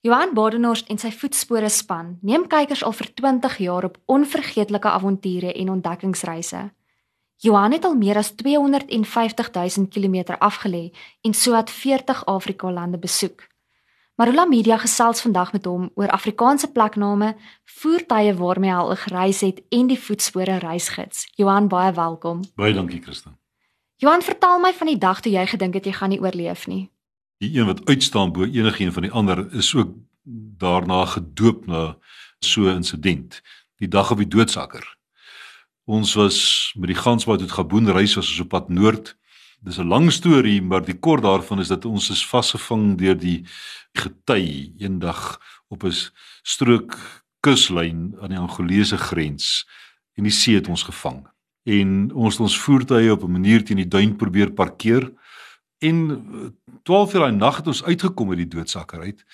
Johan Badenhorst en sy voetspore span neem kykers al vir 20 jaar op onvergeetlike avonture en ontdekkingsreise. Johan het al meer as 250 000 km afgelê en sowat 40 Afrika lande besoek. Marula Media gesels vandag met hom oor Afrikaanse plekname, voertuie waarmee hy al gereis het en die voetspore reisgids. Johan, baie welkom. Baie dankie, Christa. Johan, vertel my van die dag toe jy gedink het jy gaan nie oorleef nie die een wat uitstaan bo enigiets van die ander is ook daarna gedoop na so 'n insident die dag op die doodsakker ons was met die gansboot uit Gaboon reis was ons op pad noord. Dis 'n lang storie maar die kort daarvan is dat ons is vasgevang deur die gety eendag op 'n strook kuslyn aan die Angolese grens en die see het ons gevang. En ons het ons voertuie op 'n manier teen die duin probeer parkeer En 12 uur daai nag het ons uitgekom uit die doodsakker uit.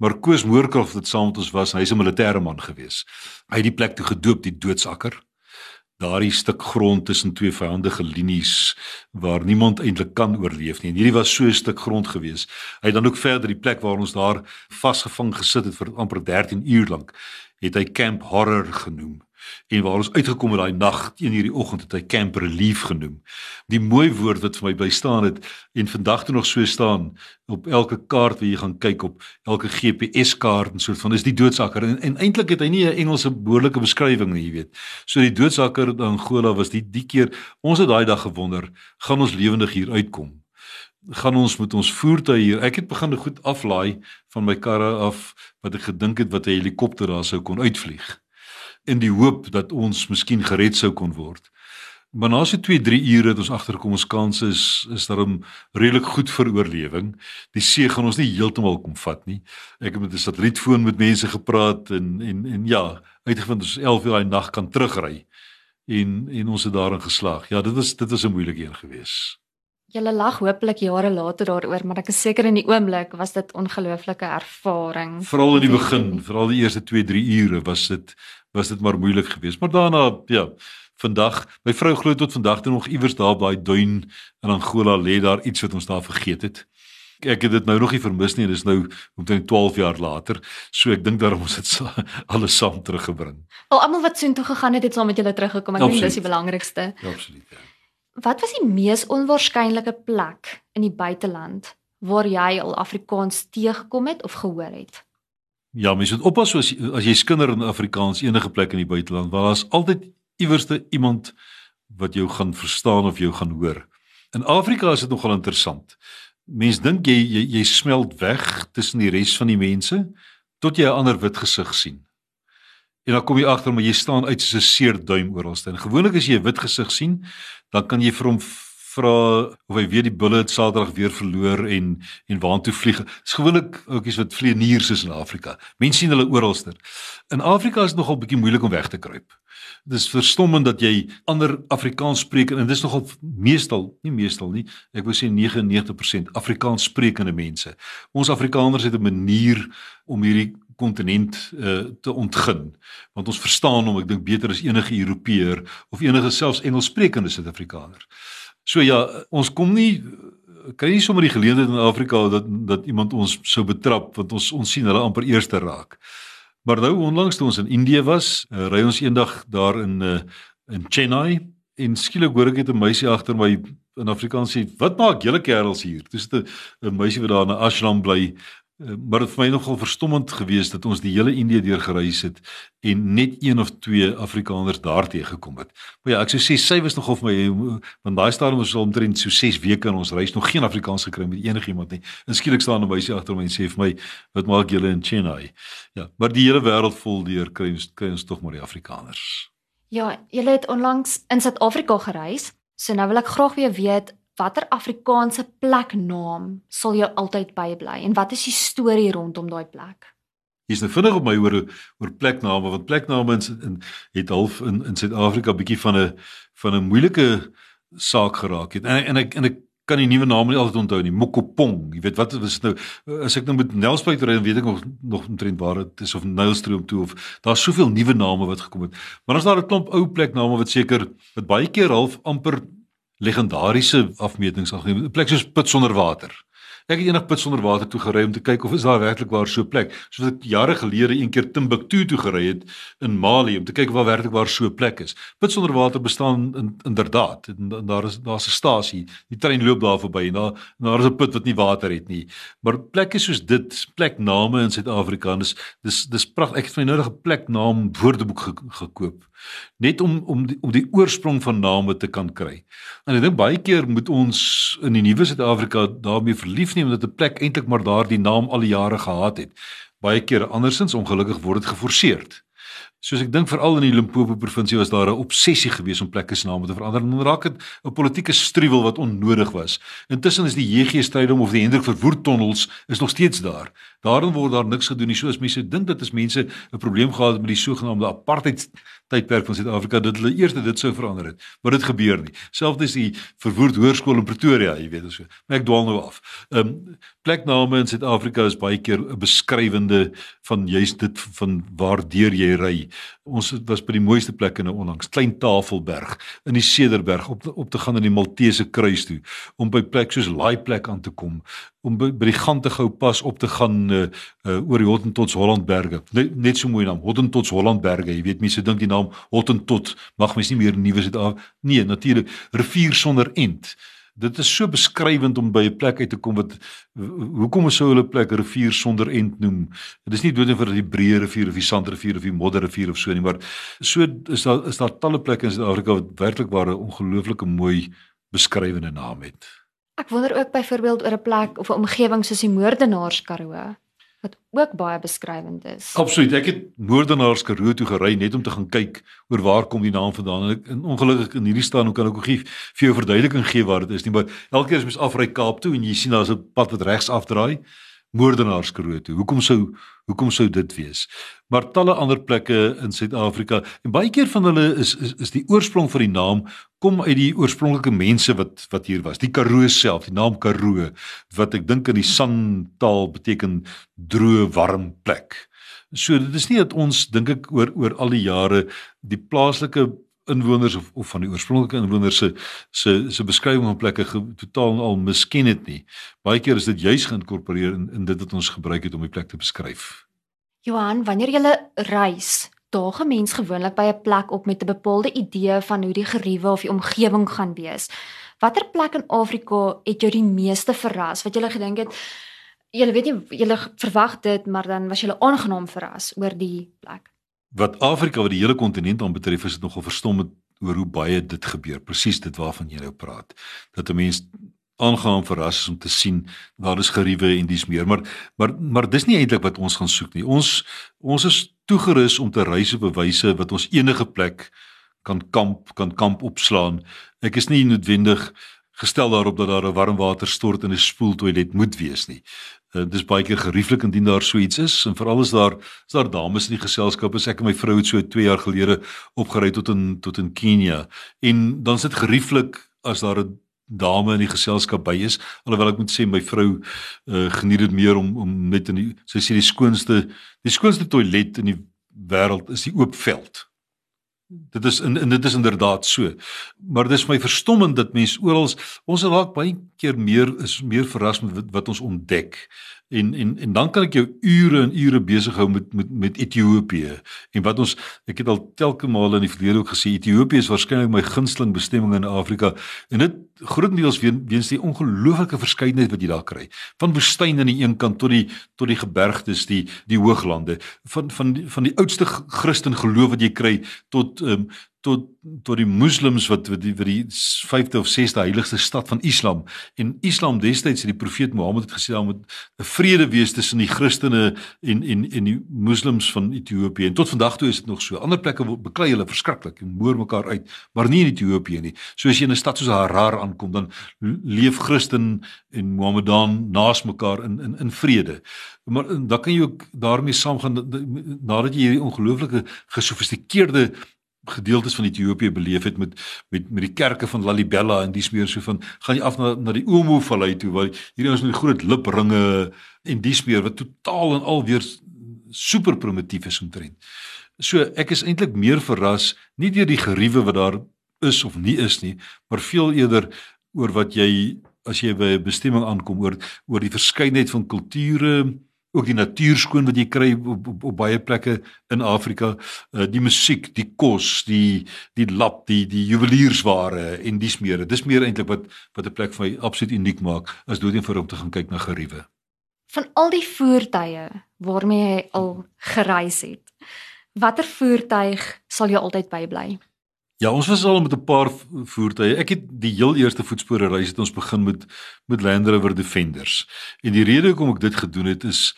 Maar Koos Moorkrof wat saam met ons was, hy's 'n militêre man gewees. Hy het die plek toe gedoop die doodsakker. Daardie stuk grond tussen twee vyandige linies waar niemand eintlik kan oorleef nie. En hierdie was so 'n stuk grond gewees. Hy het dan ook verder die plek waar ons daar vasgevang gesit het vir amper 13 uur lank, het hy Camp Horror genoem en waar ons uitgekom het daai nag teen hierdie oggend het hy camp relief genoem. Die mooi woord wat vir my bly staan het en vandag toe nog so staan op elke kaart wat jy gaan kyk op elke GPS kaart en soort van is die doodsakker en, en eintlik het hy nie 'n Engelse behoorlike beskrywing nie, jy weet. So die doodsakker in Angola was die die keer ons het daai dag gewonder, gaan ons lewendig hier uitkom? Gaan ons met ons voertuie hier. Ek het begin goed aflaai van my karre af wat ek gedink het wat 'n helikopter daar sou kon uitvlieg in die hoop dat ons miskien gered sou kon word. Maar na so 2-3 ure het ons agterkom ons kanse is is daarom redelik goed vir oorlewing. Die see gaan ons nie heeltemal kom vat nie. Ek het met 'n satellietfoon met mense gepraat en en en ja, uitgevind ons 11 uur daai nag kan terugry. En en ons het daarin geslaag. Ja, dit was dit was 'n moeilike een geweest. Julle lag hopelik jare later daaroor, maar ek is seker in die oomblik was dit ongelooflike ervaring. Veral in die begin, veral die eerste 2-3 ure was dit was dit maar moeilik geweest. Maar daarna ja, vandag, my vrou glo tot vandag toe nog iewers daar by duin in Angola lê daar iets wat ons daar vergeet het. Ek het dit nou nog nie vermis nie, dis nou omtrent 12 jaar later. So ek dink daarom ons het alles saam teruggebring. Al almal wat soontoe gegaan het, het saam met julle teruggekom. Ek dink dis die belangrikste. Ja, absoluut. Ja. Wat was die mees onwaarskynlike plek in die buiteland waar jy al Afrikaans teëgekom het of gehoor het? Ja, mens moet oppas as as jy skinder in Afrikaans enige plek in die buiteland, want daar's altyd iewerste iemand wat jou gaan verstaan of jou gaan hoor. In Afrika is dit nogal interessant. Mens dink jy, jy jy smelt weg tussen die res van die mense tot jy 'n ander wit gesig sien. En dan kom jy agter maar jy staan uit soos 'n seer duim oralste. En gewoonlik as jy 'n wit gesig sien, dan kan jy vir hom vra of hy weet die bulle het Saterdag weer verloor en en waartoe vlieg. Dis gewoonlik ouetjies wat vlieëniers is in Afrika. Mense sien hulle oralster. In Afrika is dit nogal bietjie moeilik om weg te kruip. Dis verstommend dat jy ander Afrikaans spreek en dis nogal meestal, nie meestal nie, ek wou sê 99% Afrikaans sprekende mense. Ons Afrikaners het 'n manier om hierdie kontinent uh, te ontgin want ons verstaan hom ek dink beter as enige Europeër of enige selfs Engelssprekende Suid-Afrikaner. So ja, ons kom nie kry nie sommer die geleentheid in Afrika dat dat iemand ons sou betrap want ons ons sien hulle amper eerste raak. Maar nou onlangs toe ons in Indië was, uh, ry ons eendag daar in uh, in Chennai en skielik hoor ek net 'n meisie agter my in Afrikaans sê, "Wat maak julle kerels hier?" Dis 'n meisie wat daar in 'n ashram bly maar dit vir my nogal verstommend geweest dat ons die hele Indië deur gereis het en net een of twee Afrikaners daarteë gekom het. Maar ja, ek sou sê sy was nogal vir my want daai stadium was omtrent so 6 weke in ons reis nog geen Afrikaans gekry met enigiemand nie. En skielik staan 'n meisie agter my en sê vir my, "Wat maak julle in Chennai?" Ja, maar die hele wêreld vol deur kry ons kry ons tog maar die Afrikaners. Ja, julle het onlangs in Suid-Afrika gereis. So nou wil ek graag weer weet watter Afrikaanse pleknaam sal jou altyd bybly en wat is die storie rondom daai plek? Hier's nou vinnig op my oor oor plekname want plekname in, in het half in in Suid-Afrika bietjie van 'n van 'n moeilike saak geraak het. En en ek en ek kan die nuwe name nie altyd onthou nie. Mokopong, jy weet wat is nou as ek nou met Nelspruit ry, weet ek nog nog omtrent waar dit is of Nylstroom toe of daar's soveel nuwe name wat gekom het. Maar as daar 'n klomp ou plekname wat seker wat baie keer half amper legendariese afmetings al 'n plek soos put sonder water. Ek het eendag put sonder water toe gery om te kyk of is daar werklik waar so 'n plek. Soos ek jare gelede een keer Timbuktu toe gery het in Mali om te kyk of daar werklik waar so 'n plek is. Put sonder water bestaan in, inderdaad. En daar is daar's 'n stasie. Die trein loop daar verby en daar daar is 'n put wat nie water het nie. Maar plekke soos dit, plekname in Suid-Afrika, dis dis dis pragtig. Ek het my nodige pleknaam woordeboek ge, gekoop net om om die, om die oorsprong van name te kan kry. En ek dink baie keer moet ons in die nuwe Suid-Afrika daarmee verlief neem dat 'n plek eintlik maar daardie naam al die jare gehad het. Baie keer andersins ongelukkig word dit geforseerd. Soos ek dink veral in die Limpopo provinsie was daar 'n obsessie gewees om plekke se name te verander en dan raak dit 'n politieke struwel wat onnodig was. Intussen is die JG strydom of die Hendrik Verwoerd tonnels is nog steeds daar. Daarom word daar niks gedoen nie. So as mense dink dat as mense 'n probleem gehad met die sogenaamde apartheid tydperk van Suid-Afrika dat hulle eers dit sou verander het. Maar dit gebeur nie. Selfs is die Verwoerd Hoërskool in Pretoria, jy weet so. Maar ek dwaal nou af. Ehm um, plekname in Suid-Afrika is baie keer 'n beskrywende van juist dit van waar deur jy ry. Ons was by die mooiste plekke nou onlangs, Klein Tafelberg in die Cederberg op op te gaan in die Maltese kruis toe om by plek soos Laai plek aan te kom om by, die Gantegou pas op te gaan uh, uh, oor die Hottentots Hollandberge. Net, net so mooi naam, Hottentots Hollandberge. Jy weet mense dink die naam Hottentot mag mens nie meer nuwe af. Nee, natuurlik rivier sonder end. Dit is so beskrywend om by 'n plek uit te kom wat hoekom sou hulle plek rivier sonder end noem? Dit is nie doodgewoon vir die breë rivier of die sandrivier of die modderrivier of so nie, maar so is daar is daar talle plekke in Suid-Afrika wat werklik waar 'n ongelooflike mooi beskrywende naam het. Ek wonder ook byvoorbeeld oor 'n plek of 'n omgewing soos die Moordenaars Karoo wat ook baie beskrywend is. Absoluut. Ek het Moordenaars Karoo toe gery net om te gaan kyk oor waar kom die naam vandaan en, ek, en ongelukkig in hierdie staan hoe kan ek ook gee vir jou verduideliking gee waar dit is nie, maar elke keer as mens afry Kaap toe en jy sien daar's 'n pad wat regs afdraai, Moordenaars Karoo toe. Hoekom sou hoekom sou dit wees? Maar talle ander plekke in Suid-Afrika en baie keer van hulle is, is is die oorsprong van die naam kom uit die oorspronklike mense wat wat hier was. Die Karoo self, die naam Karoo wat ek dink in die San taal beteken droë warm plek. So dit is nie dat ons dink ek oor oor al die jare die plaaslike inwoners of of van die oorspronklike inwoners se se se beskrywing van plekke totaal al misken het nie. Baie keer is dit juis geïnkorporeer in, in dit wat ons gebruik het om die plek te beskryf. Johan, wanneer jy reis, daag 'n mens gewoonlik by 'n plek op met 'n bepaalde idee van hoe die geriewe of die omgewing gaan wees. Watter plek in Afrika het jou die meeste verras? Wat jy gedink het Jy weet nie jy verwag dit, maar dan was jy aangenaam verras oor die plek wat Afrika wat die hele kontinent aanbetref is dit nogal verstommend oor hoe baie dit gebeur. Presies dit waarvan jy nou praat. Dat 'n mens aangenaam verras is om te sien daar is geriewe en dis meer. Maar maar maar dis nie eintlik wat ons gaan soek nie. Ons ons is toegerus om te reis op wyse wat ons enige plek kan kamp kan kamp opslaan. Ek is nie noodwendig gestel daarop dat daar 'n warmwaterstort in 'n spoeltoilet moet wees nie. Uh, dis baie keer gerieflik indien daar so iets is en veral as daar is daar dames in die geselskap as ek en my vrou het so 2 jaar gelede opgery tot in tot in Kenia en dan is dit gerieflik as daar 'n dame in die geselskap by is. Alhoewel ek moet sê my vrou uh, geniet dit meer om om net in die sy sê die skoonste die skoonste toilet in die wêreld is die oop veld Dit is in dit is inderdaad so. Maar dis my verstommend dat mense oral ons raak baie keer meer is meer verras met wat ons ontdek. En en en dan kan ek jou ure en ure besig hou met met met Ethiopië. En wat ons ek het al telke male in die verlede ook gesê Ethiopië is waarskynlik my gunsteling bestemming in Afrika. En dit grootendeels weens die ongelooflike verskeidenheid wat jy daar kry. Van woestyn aan die een kant tot die tot die gebergtes, die die hooglande, van van die, van die oudste Christen geloof wat jy kry tot ehm um, tot tot die moslems wat wat die vir die 5de of 6de heiligste stad van Islam. En Islam destyds het die profeet Mohammed het gesê daar moet 'n vrede wees tussen die Christene en en en die moslems van Ethiopië. En tot vandag toe is dit nog so. Ander plekke beklei hulle verskriklik en moer mekaar uit maar nie in Ethiopië nie. So as jy in 'n stad soos Harar aankom dan leef Christen en Mohammedan naas mekaar in in in vrede. Maar dan kan jy ook daarmee saamgaan nadat jy hierdie ongelooflike gesofistikeerde gedeeltes van Ethiopië beleef het met met met die kerke van Lalibela en dis meer so van gaan jy af na na die Omo vallei toe waar hierdie ons met die groot lipringe en dis meer wat totaal en al weer super primitief is omtrent. So ek is eintlik meer verras nie deur die geriewe wat daar is of nie is nie, maar veel eerder oor wat jy as jy by 'n bestemming aankom oor oor die verskeidenheid van kulture, ook die natuurskoon wat jy kry op, op, op baie plekke in Afrika, uh, die musiek, die kos, die die lap, die die juweliersware en dis meer. Dis meer eintlik wat wat 'n plek vir my absoluut uniek maak as doodien vir om te gaan kyk na geriewe. Van al die voertuie waarmee jy al gereis het, watter voertuig sal jou altyd bybly? Ja, ons was al met 'n paar voertuie. Ek het die heel eerste voetspore reis het ons begin met met Land Rover Defenders. En die rede hoekom ek dit gedoen het is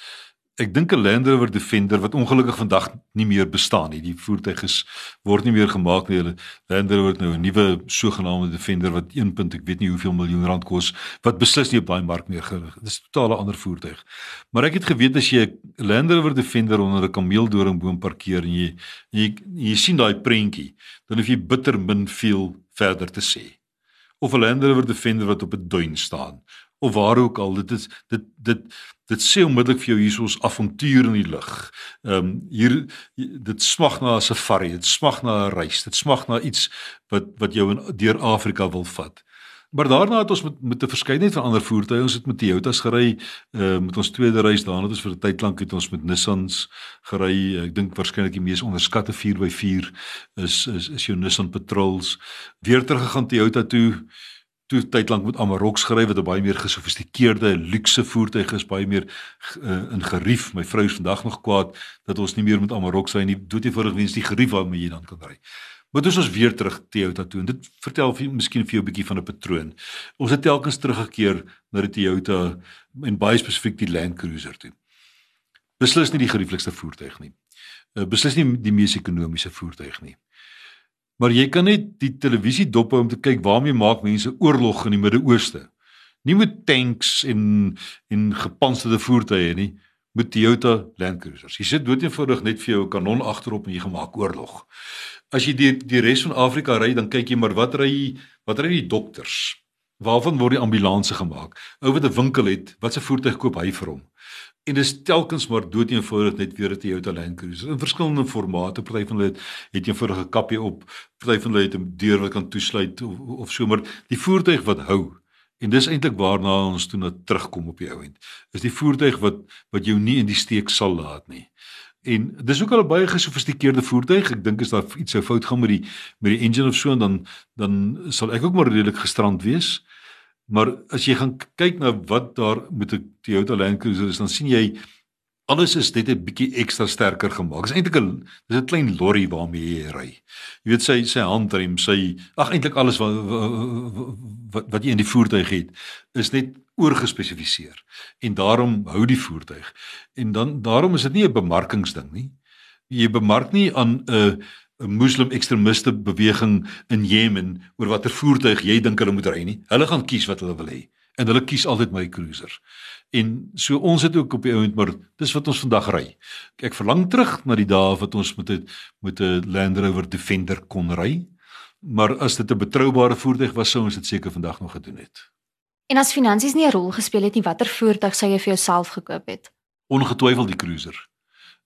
Ek dink 'n Land Rover Defender wat ongelukkig vandag nie meer bestaan nie. Die voertuig is word nie meer gemaak nie. Land Rover het nou 'n nuwe sogenaamde Defender wat 1. ek weet nie hoeveel miljoen rand kos wat beslis nie op daai mark meer gerig. Dit is 'n totale ander voertuig. Maar ek het geweet as jy 'n Land Rover Defender onder 'n kameeldoringboom parkeer en jy en jy, jy sien daai prentjie, dan hoef jy bitter min veel verder te sê. Of 'n Land Rover Defender wat op 'n duin staan of waar ook al dit is dit dit dit sê onmiddellik vir jou hier is ons avontuur in die lug. Ehm um, hier dit smag na 'n safari, dit smag na 'n reis, dit smag na iets wat wat jou in deur Afrika wil vat. Maar daarna het ons met met 'n verskeidenheid van ander voertuie, ons het met Toyotas gery, uh, met ons tweede reis daarna het ons vir 'n tyd lank het ons met Nissans gery. Ek dink waarskynlik die mees onderskatte 4x4 is is is jou Nissan Patrols. Weer terug gegaan Toyota toe toe tyd lank met Amarok gery wat baie meer gesofistikeerde luukse voertuig is, baie meer uh, in gerief. My vrou is vandag nog kwaad dat ons nie meer met Amarok ry nie. Doet eenvoudig wens die gerief waarmee jy dan kan ry. Maar dis ons weer terug Toyota toe en dit vertel vir miskien vir jou 'n bietjie van 'n patroon. Ons het telkens teruggekeer na die Toyota en baie spesifiek die Land Cruiser toe. Beslis nie die gerieflikste voertuig nie. Uh, beslis nie die mees ekonomiese voertuig nie. Maar jy kan net die televisie dop hou om te kyk waarmee maak mense oorlog in die Midde-Ooste. Nie met tanks en en gepantserde voertuie nie, met Toyota Land Cruisers. Jy sit doeteenvoudig net vir jou 'n kanon agterop en jy gemaak oorlog. As jy die die res van Afrika ry, dan kyk jy maar wat ry wat ry die dokters? Waarvan word die ambulanse gemaak? Ou wat 'n winkel het, wat se voertuig koop hy vir hom? En dis telkens maar doeteenvoudig net weer 'n Toyota Land Cruiser in verskillende formate. Party van hulle het, het eenvoudige kappie op, party van hulle het 'n deur wat kan toesluit of, of so maar die voertuig wat hou. En dis eintlik waarna ons toe na terugkom op die ou end. Is die voertuig wat wat jou nie in die steek sal laat nie. En dis ook al baie gesofistikeerde voertuig. Ek dink as daar iets sou fout gaan met die met die engine of so dan dan sal ek ook maar redelik gestrand wees. Maar as jy gaan kyk na wat daar met 'n Toyota Land Cruiser is, dan sien jy alles is net 'n bietjie ekstra sterker gemaak. Dit is eintlik 'n dis 'n klein lorry waarmee jy ry. Jy weet sy sy handrem, sy ag eintlik alles wat, wat wat jy in die voertuig het, is net oorgespesifiseer. En daarom hou die voertuig. En dan daarom is dit nie 'n bemarkingsding nie. Jy bemark nie aan 'n uh, 'n moslim ekstremiste beweging in Jemen oor watter voertuig jy dink hulle moet ry nie. Hulle gaan kies wat hulle wil hê en hulle kies altyd my cruiser. En so ons het ook op die ount maar dis wat ons vandag ry. Ek verlang terug na die dae wat ons met 'n met 'n Land Rover Defender kon ry. Maar as dit 'n betroubare voertuig was sou ons dit seker vandag nog gedoen het. En as finansies nie 'n rol gespeel het nie, watter voertuig sou jy vir jouself gekoop het? Ongetwyfeld die cruiser.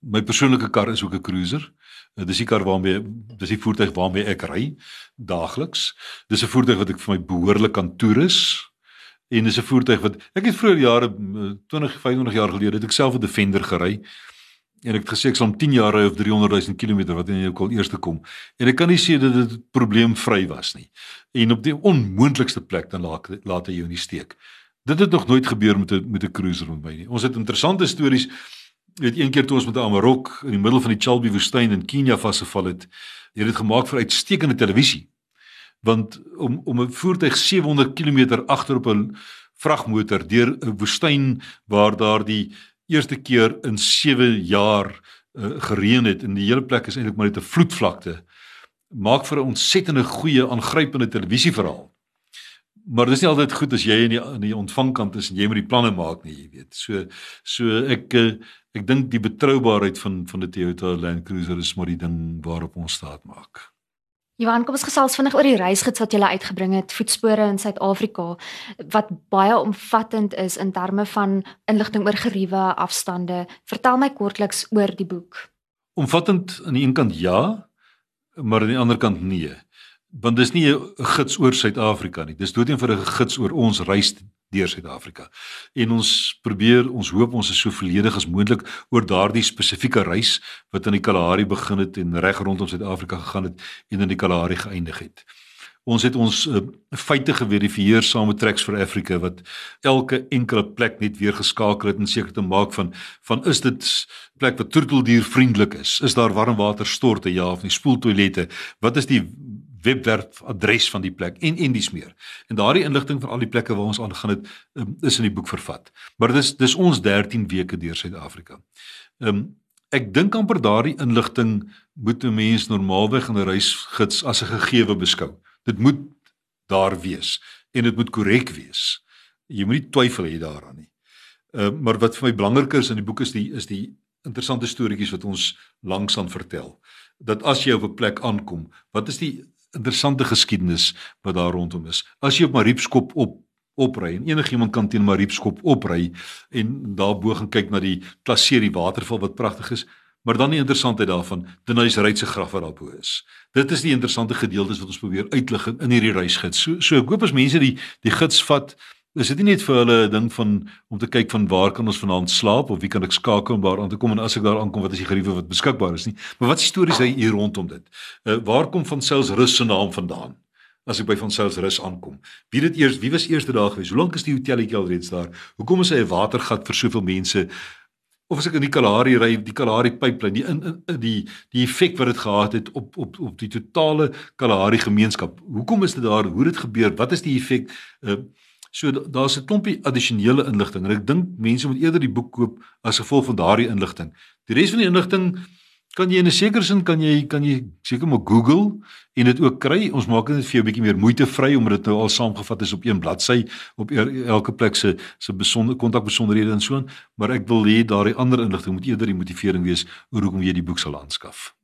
My persoonlike kar is ook 'n cruiser. Dis die kar waarmee dis die voertuig waarmee ek ry daagliks. Dis 'n voertuig wat ek vir my behoorlik kan toerus. En dis 'n voertuig wat ek het vroeër jare 20, eh, 25 jaar gelede het ek self 'n Defender gery. En ek het gesê ek sal om 10 jaar ry of 300 000 km wat in jou kol eerste kom. En ek kan nie sê dat dit probleemvry was nie. En op die onmoontlikste plek dan laat laat hy jou in die steek. Dit het nog nooit gebeur met 'n met 'n cruiser met my nie. Ons het interessante stories weet een keer toe ons met 'n Amarok in die middel van die Chalbi woestyn in Kenia vasgeval het, het dit gemaak vir uitstekende televisie. Want om om 'n voertuig 700 km agter op 'n vragmotor deur 'n woestyn waar daar die eerste keer in 7 jaar uh, gereën het en die hele plek is eintlik maar net 'n vloedvlakte maak vir 'n ontsettende goeie aangrypende televisieverhaal. Maar dis nie altyd goed as jy in die in die ontvangkant is en jy moet die planne maak nie, jy weet. So so ek uh, Ek dink die betroubaarheid van van die Toyota Land Cruiser is maar die ding waarop ons staat maak. Johan, kom ons gesels vinnig oor die reisgids wat jy gele uitgebring het, Voetspore in Suid-Afrika, wat baie omvattend is in terme van inligting oor geriewe, afstande. Vertel my kortliks oor die boek. Omvattend aan die een kant ja, maar aan die ander kant nee. Want dis nie 'n gids oor Suid-Afrika nie. Dis doodgewoon vir 'n gids oor ons reis deur Suid-Afrika. En ons probeer, ons hoop ons is so volledig as moontlik oor daardie spesifieke reis wat in die Kalahari begin het en reg rondom Suid-Afrika gegaan het en in die Kalahari geëindig het. Ons het ons uh, feite geverifieer saam met Tracks for Africa wat elke enkele plek net weer geskakel het en seker te maak van van is dit plek wat troeteldier vriendelik is? Is daar warmwater storte ja of nie? Spoeltoilette? Wat is die webwerf adres van die plek en en dis meer. En daardie inligting vir al die plekke waar ons aangaan het um, is in die boek vervat. Maar dis dis ons 13 weke deur Suid-Afrika. Ehm um, ek dink amper daardie inligting moet 'n mens normaalweg in 'n reisgids as 'n gegewe beskou. Dit moet daar wees en dit moet korrek wees. Jy moenie twyfel hê daaraan nie. Ehm uh, maar wat vir my belangriker is in die boek is die is die interessante storieetjies wat ons langs aan vertel. Dat as jy op 'n plek aankom, wat is die interessante geskiedenis wat daar rondom is. As jy op Mariepskop op opry en enigiemand kan teen Mariepskop opry en daarbo gaan kyk na die plaseer die waterval wat pragtig is, maar dan die interessantheid daarvan, Denys Ryds se graf wat daarbo is. Dit is die interessante gedeeltes wat ons probeer uitlig in hierdie reisgids. So so ek hoop as mense die die gids vat Is dit nie net vir hulle 'n ding van om te kyk van waar kan ons vanaand slaap of wie kan ek skakel om daar aan te kom en as ek daar aankom wat is die geriewe wat beskikbaar is nie. Maar wat is stories hy hier rondom dit? Uh, waar kom van Sels Rus se naam vandaan? As ek by van Sels Rus aankom. Wie dit eers wie was eerste daar gewees? Hoe lank is die hotelletjie al reeds daar? Hoekom is hy 'n watergat vir soveel mense? Of as ek in die Kalahari ry, die Kalahari pipeline, die in, in die die effek wat dit gehad het op op op die totale Kalahari gemeenskap. Hoekom is dit daar? Hoe het dit gebeur? Wat is die effek? Uh, So daar's 'n klompie addisionele inligting en ek dink mense moet eerder die boek koop as gevolg van daardie inligting. Die res van die inligting kan jy in 'n sekere sin kan jy kan jy seker maar Google en dit ook kry. Ons maak dit vir jou 'n bietjie meer moeitevry omdat dit nou al saamgevat is op een bladsy op elke plek se se besonder kontakbesonderhede en so aan, maar ek wil hê daardie ander inligting moet eerder die motivering wees oor hoekom jy die boek sal aanskaf.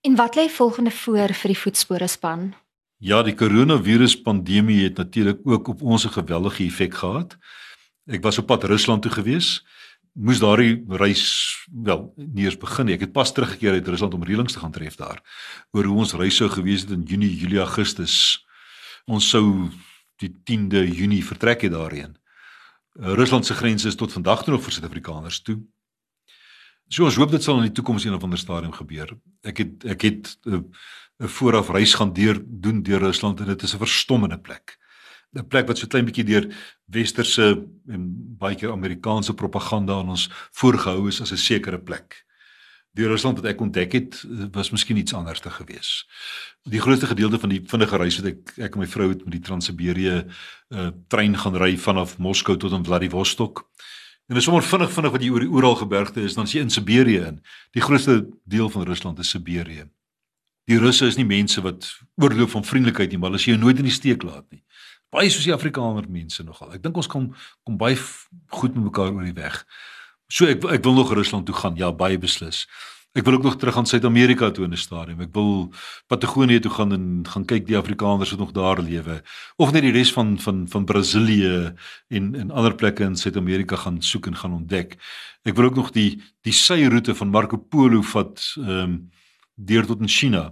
En wat lê volgende voor vir die voetspore span? Ja, die koronavirus pandemie het natuurlik ook op ons 'n geweldige effek gehad. Ek was op pad Rusland toe gewees. Moes daardie reis wel nie eers begin nie. Ek het pas teruggekeer uit Rusland om reëlings te gaan tref daar oor hoe ons reis sou gewees het in Junie, Julie, Augustus. Ons sou die 10de Junie vertrek het daarheen. Rusland se grense is tot vandag toe nog vir Suid-Afrikaners toe. So ons hoop dit sal in die toekoms een of ander stadium gebeur. Ek het ek het uh, 'n vooraf reis gaan deur doen deur Rusland en dit is 'n verstommende plek. 'n Plek wat so klein bietjie deur westerse en baie keer Amerikaanse propaganda aan ons voorgehou is as 'n sekere plek. Die Rusland wat ek ontdek het, was miskien iets anders te gewees. Die grootste gedeelte van die vinnige reis wat ek ek en my vrou het met die Trans-Siberië uh, trein gaan ry vanaf Moskou tot in Vladivostok. En dis sommer vinnig vinnig wat jy oor die Oeralgebergte is, dan is jy in Siberië in. Die grootste deel van Rusland is Siberië. Die Russe is nie mense wat oorloop van vriendelikheid nie, maar hulle sien jou nooit in die steek laat nie. Baie soos die Afrikaner mense nogal. Ek dink ons kom kom baie goed met mekaar oor die weg. So ek ek wil nog Rusland toe gaan. Ja, baie beslis. Ek wil ook nog terug aan Suid-Amerika toe in 'n stadium. Ek wil Patagonië toe gaan en gaan kyk die Afrikaners wat nog daar lewe of net die res van van van Brasilië en en ander plekke in Suid-Amerika gaan soek en gaan ontdek. Ek wil ook nog die die syroete van Marco Polo vat ehm um, deur tot in China.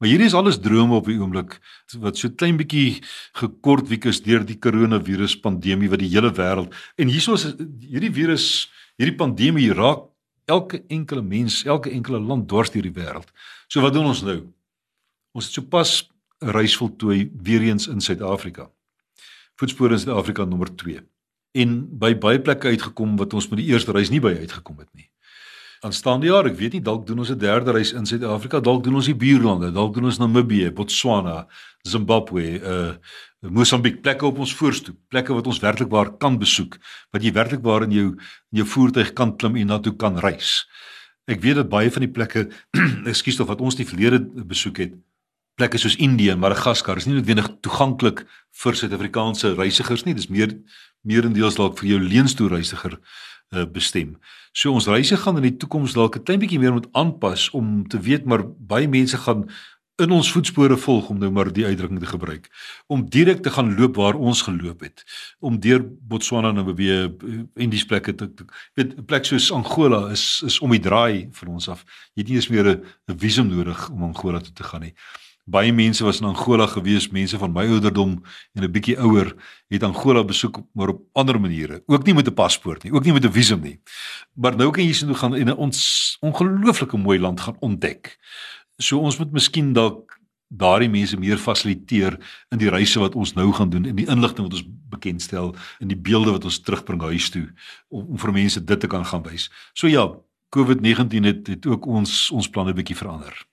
Maar hierdie is alles drome op die oomblik wat so klein bietjie gekort wiek is deur die koronavirus pandemie wat die hele wêreld en hieso is hierdie virus, hierdie pandemie raak elke enkele mens, elke enkele land dwars deur die wêreld. So wat doen ons nou? Ons het sopas 'n reis voltooi weer eens in Suid-Afrika. Voetspore in Suid-Afrika nommer 2. En by baie plekke uitgekom wat ons met die eerste reis nie by uitgekom het nie aanstaande jaar, ek weet nie dalk doen ons 'n derde reis in Suid-Afrika, dalk doen ons die buurlande, dalk doen ons Namibië, Botswana, Zimbabwe, uh Mosambiek, plekke op ons voorstoep, plekke wat ons werklik waar kan besoek, wat jy werklik waar in jou in jou voertuig kan klim en na toe kan reis. Ek weet dat baie van die plekke, ekskuus tog wat ons die verlede besoek het, plekke soos Indië Madagaskar is nie noodwendig toeganklik vir Suid-Afrikaanse reisigers nie. Dis meer meerendeels dalk vir jou leenstoerreisiger uh, bestem. So ons reise gaan in die toekoms dalk 'n klein bietjie meer moet aanpas om te weet maar baie mense gaan in ons voetspore volg om nou maar die uitdrukking te gebruik. Om direk te gaan loop waar ons geloop het. Om deur Botswana nou weer en die plekke te weet 'n plek soos Angola is is om die draai vir ons af. Jy het nie eens meer 'n visum nodig om Angola toe te gaan nie baie mense was in Angola gewees, mense van my ouderdom en 'n bietjie ouer het Angola besoek maar op ander maniere, ook nie met 'n paspoort nie, ook nie met 'n visum nie. Maar nou kan jy sien hoe gaan in 'n ongelooflike mooi land gaan ontdek. So ons moet miskien dalk daardie mense meer fasiliteer in die reise wat ons nou gaan doen en die inligting wat ons bekendstel en die beelde wat ons terugbring huis toe om, om vir mense dit te kan gaan wys. So ja, COVID-19 het het ook ons ons planne bietjie verander.